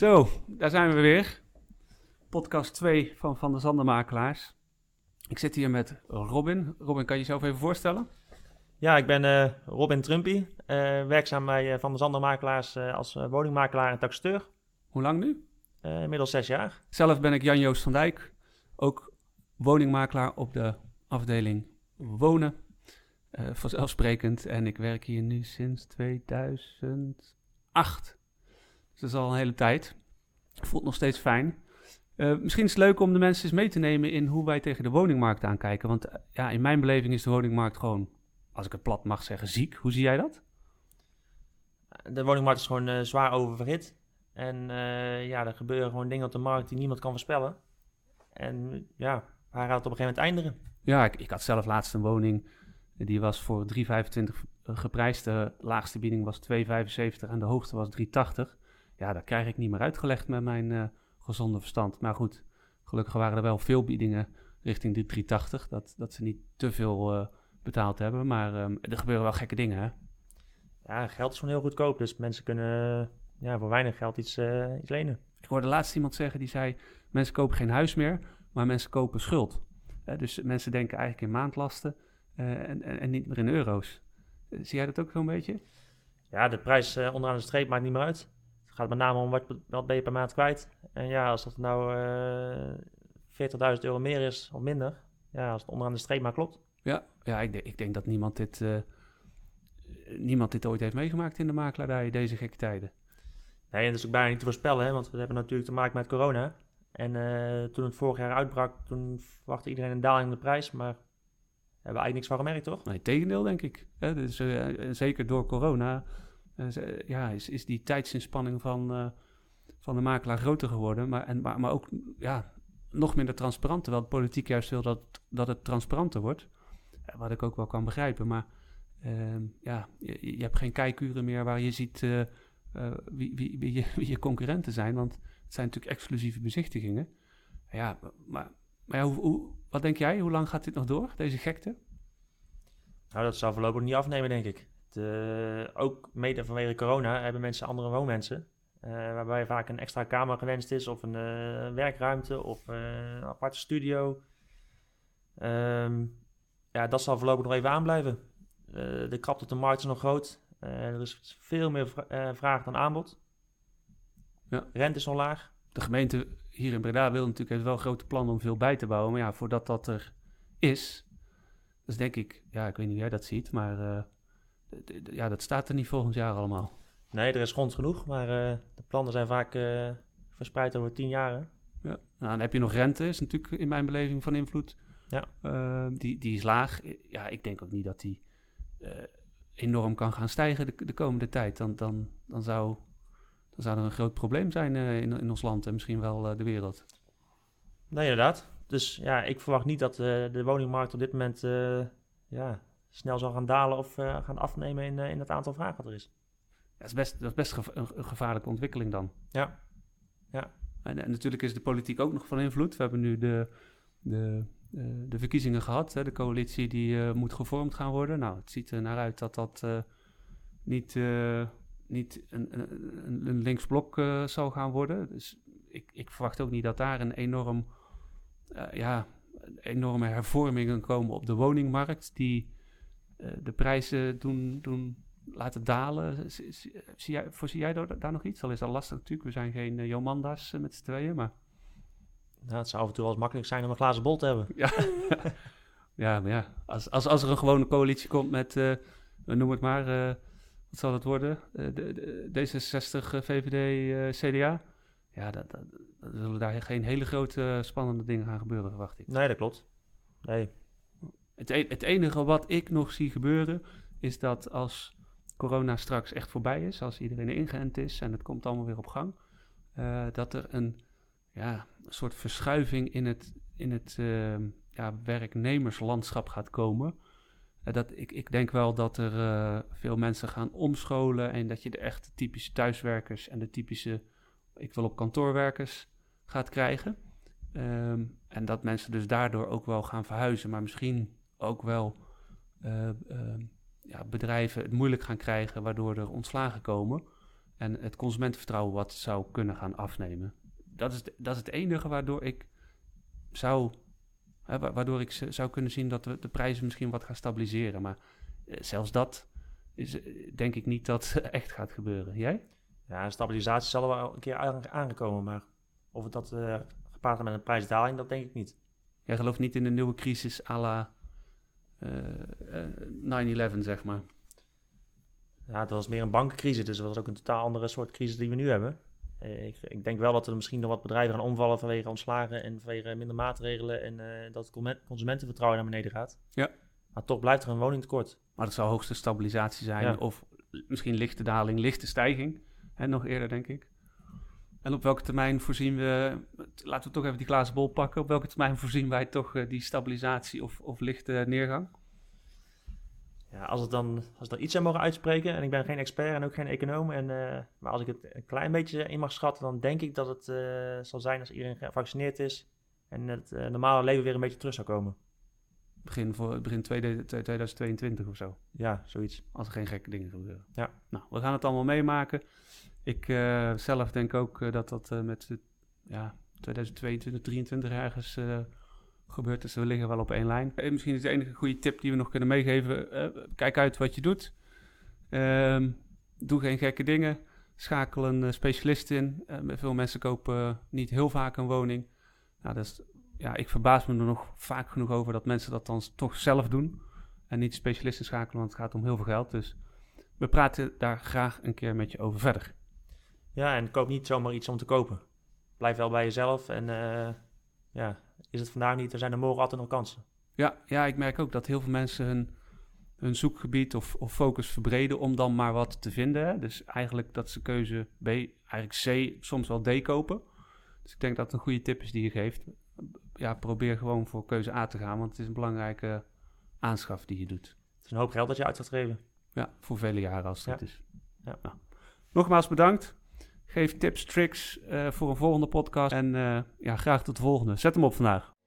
Zo, daar zijn we weer. Podcast 2 van Van de Zandermakelaars. Ik zit hier met Robin. Robin, kan je jezelf even voorstellen? Ja, ik ben eh, Robin Trumpy, eh, werkzaam bij eh, Van de Zandermakelaars als woningmakelaar en taxateur. Hoe lang nu? Inmiddels zes jaar. Zelf ben ik Jan-Joost van Dijk, ook woningmakelaar op de afdeling wonen. Vanzelfsprekend. En ik werk hier nu sinds 2008. Dus dat is al een hele tijd. Voelt nog steeds fijn. Eh, misschien is het leuk om de mensen eens mee te nemen in hoe wij tegen de woningmarkt aankijken. Want eh, ja, in mijn beleving is de woningmarkt gewoon, als ik het plat mag zeggen, ziek. Hoe zie jij dat? De woningmarkt is gewoon eh, zwaar oververhit. En ja, er gebeuren gewoon dingen op de markt die niemand kan voorspellen. En ja, waar gaat het op een gegeven moment eindigen? Ja, ik, ik had zelf laatst een woning. Die was voor 3,25 geprijsd. De laagste bieding was 2,75 en de hoogste was 3,80. Ja, dat krijg ik niet meer uitgelegd met mijn eh, gezonde verstand. Maar goed, gelukkig waren er wel veel biedingen richting de 3,80. Dat, dat ze niet te veel eh, betaald hebben. Maar ehm, er gebeuren wel gekke dingen, hè? Ja, geld is gewoon heel goedkoop. Dus mensen kunnen eh, ja, voor weinig geld iets, iets lenen. Ik hoorde laatst iemand zeggen die zei: mensen kopen geen huis meer, maar mensen kopen schuld. Dus mensen denken eigenlijk in maandlasten en, en, en niet meer in euro's. Zie jij dat ook zo'n beetje? Ja, de prijs onderaan de streep maakt niet meer uit. Het gaat met name om wat, wat ben je per maand kwijt. En ja, als dat nou eh 40.000 euro meer is of minder. Ja, als het onderaan de streep maar klopt. Ja, ja ik, denk- ik denk dat niemand dit, eh, niemand dit ooit heeft meegemaakt in de makelaardij, deze gekke tijden. Nee, en dat is ook bijna niet te voorspellen, hè, want we hebben natuurlijk te maken met corona. En eh, toen het vorig jaar uitbrak, toen verwachtte iedereen een daling in de prijs, maar hebben we eigenlijk niks van gemerkt, toch? Nee, tegendeel denk ik. Hè? Dus, zeker door corona ja, is, is die tijdsinspanning van, eh, van de makelaar groter geworden. Maar, en, maar, maar ook ja, nog minder transparant, terwijl de politiek juist wil dat, dat het transparanter wordt. Eh, wat ik ook wel kan begrijpen. Maar ehm, ja, je, je hebt geen kijkuren meer waar je ziet eh, eh, wie, wie, wie, je, wie je concurrenten zijn. Want het zijn natuurlijk exclusieve bezichtigingen. Ja, maar, maar ja, hoe, hoe, wat denk jij? Hoe lang gaat dit nog door, deze gekte? Nou, dat zal voorlopig niet afnemen, denk ik. De, ook mede vanwege corona hebben mensen andere woonmensen. eh, waarbij vaak een extra kamer gewenst is, of een eh, werkruimte, of eh, een aparte studio. Ehm, ja, dat zal voorlopig nog even aanblijven. Eh, de krapte op de markt is nog groot. Eh, er is veel meer vra- eh, vraag dan aanbod. Ja. Rente is nog laag. de gemeente hier in Breda wil natuurlijk heeft wel grote plannen om veel bij te bouwen. Maar ja, voordat dat er is, dus denk ik, ja, ik weet niet hoe jij dat ziet, maar eh, ja, dat staat er niet volgend jaar allemaal. Nee, er is grond genoeg, maar eh, de plannen zijn vaak eh, verspreid over tien jaren. Ja. Nou, dan heb je nog rente, is natuurlijk in mijn beleving van invloed. Ja. Eh, die, die is laag. Ja, ik denk ook niet dat die enorm kan gaan stijgen de, de komende tijd. Dan, dan, dan, zou, dan zou er een groot probleem zijn in, in ons land en misschien wel de wereld. Nee, inderdaad. Dus ja, ik verwacht niet dat de woningmarkt op dit moment ja, snel zal gaan dalen of eh, gaan afnemen in, eh, in het aantal vragen dat er is. Ja, dat is best, dat is best een, een gevaarlijke ontwikkeling dan. Ja. Ja. En, en natuurlijk is de politiek ook nog van invloed. We hebben nu de, de, eh, de verkiezingen gehad. Hè, de coalitie die moet gevormd gaan worden. Nou, het ziet er naar uit dat dat niet, niet een, een, een- een linksblok zal gaan worden. Dus ik, ik verwacht ook niet dat daar een enorm, ja, enorme hervormingen komen op de woningmarkt. Die de prijzen doen, doen laten dalen. Zie, zie- zie jij, voorzie jij daar, daar nog iets? Al is dat lastig natuurlijk. We zijn geen eh, Jomanda's eh, met z'n tweeën, maar... Nou, het zou af en toe wel eens makkelijk zijn om een glazen bol te hebben. Ja, ja maar ja. Als, als, als er een gewone coalitie komt met, eh, noem het maar, eh, wat zal het worden? Eh, de, de, D66, eh, VVD, eh, CDA. Ja, dat, dat, dan zullen daar geen hele grote eh, spannende dingen gaan gebeuren, verwacht ik. Nee, dat klopt. Nee. Het, e- het enige wat ik nog zie gebeuren, is dat als corona straks echt voorbij is, als iedereen ingeënt is en het komt allemaal weer op gang, eh, dat er een, ja, soort verschuiving in het, in het eh, ja, werknemerslandschap gaat komen. Eh, dat, ik, ik denk wel dat er eh, veel mensen gaan omscholen en dat je de echte typische thuiswerkers en de typische, ik wil op kantoorwerkers, gaat krijgen. Ehm, en dat mensen dus daardoor ook wel gaan verhuizen, maar misschien ook wel eh, ehm, ja, bedrijven het moeilijk gaan krijgen, waardoor er ontslagen komen. en het consumentenvertrouwen wat zou kunnen gaan afnemen. Dat is, dat is het enige waardoor ik zou, hè, waardoor ik zou kunnen zien dat de prijzen misschien wat gaan stabiliseren. Maar eh, zelfs dat is, eh, denk ik niet dat echt gaat gebeuren. Jij? Ja, stabilisatie zal er wel een keer aangekomen, maar of het dat uh, gepaard gaat met een prijsdaling, dat denk ik niet. Jij gelooft niet in een nieuwe crisis à la 9-11, zeg maar? Ja, het was meer een bankencrisis, dus dat was ook een totaal andere soort crisis die we nu hebben. Ik, ik, denk wel dat er misschien nog wat bedrijven gaan omvallen vanwege ontslagen en vanwege minder maatregelen en dat het consumentenvertrouwen naar beneden gaat. Ja. Maar toch blijft er een woningtekort. Maar dat zal hoogste stabilisatie zijn. Of misschien lichte daling, lichte stijging. En nog eerder, denk ik. En op welke termijn voorzien we, laten we toch even die glazen bol pakken. Op welke termijn voorzien wij toch uh, die stabilisatie of, of lichte neergang? Ja, als, het dan, als ik er iets aan mogen uitspreken, en ik ben geen expert en ook geen econoom, en, uh, maar als ik het een klein beetje in mag schatten, dan denk ik dat het uh, zal zijn als iedereen gevaccineerd is en het normale leven weer een beetje terug zou komen. Begin, voor, begin 2022 of zo. Ja, zoiets. Als er geen gekke dingen gebeuren. Ja. Nou, we gaan het allemaal meemaken. Ik uh, zelf denk ook uh, dat dat uh, met ja, 2022, 2023 ergens gebeurt. Dus we liggen wel op één lijn. En misschien is de enige goede tip die we nog kunnen meegeven. kijk uit wat je doet. Um, doe geen gekke dingen. Schakel een specialist in. veel mensen kopen niet heel vaak een woning. Nou, dat is ja, ik verbaas me er nog vaak genoeg over dat mensen dat dan toch zelf doen. En niet specialisten schakelen, want het gaat om heel veel geld. Dus we praten daar graag een keer met je over verder. Ja, en koop niet zomaar iets om te kopen. Blijf wel bij jezelf. En uh, ja, is het vandaag niet, er zijn er morgen altijd nog kansen. Ja, ja ik merk ook dat heel veel mensen hun, hun zoekgebied of, of focus verbreden om dan maar wat te vinden. Hè? Dus eigenlijk dat ze keuze B, eigenlijk C, soms wel D kopen. Dus ik denk dat het een goede tip is die je geeft ja, probeer gewoon voor keuze A te gaan, want het is een belangrijke aanschaf die je doet. Het is een hoop geld dat je uit gaat geven. Ja, voor vele jaren als het ja. is. Ja. Nou, nogmaals bedankt. Geef tips, tricks uh, voor een volgende podcast. En uh, ja, graag tot de volgende. Zet hem op vandaag.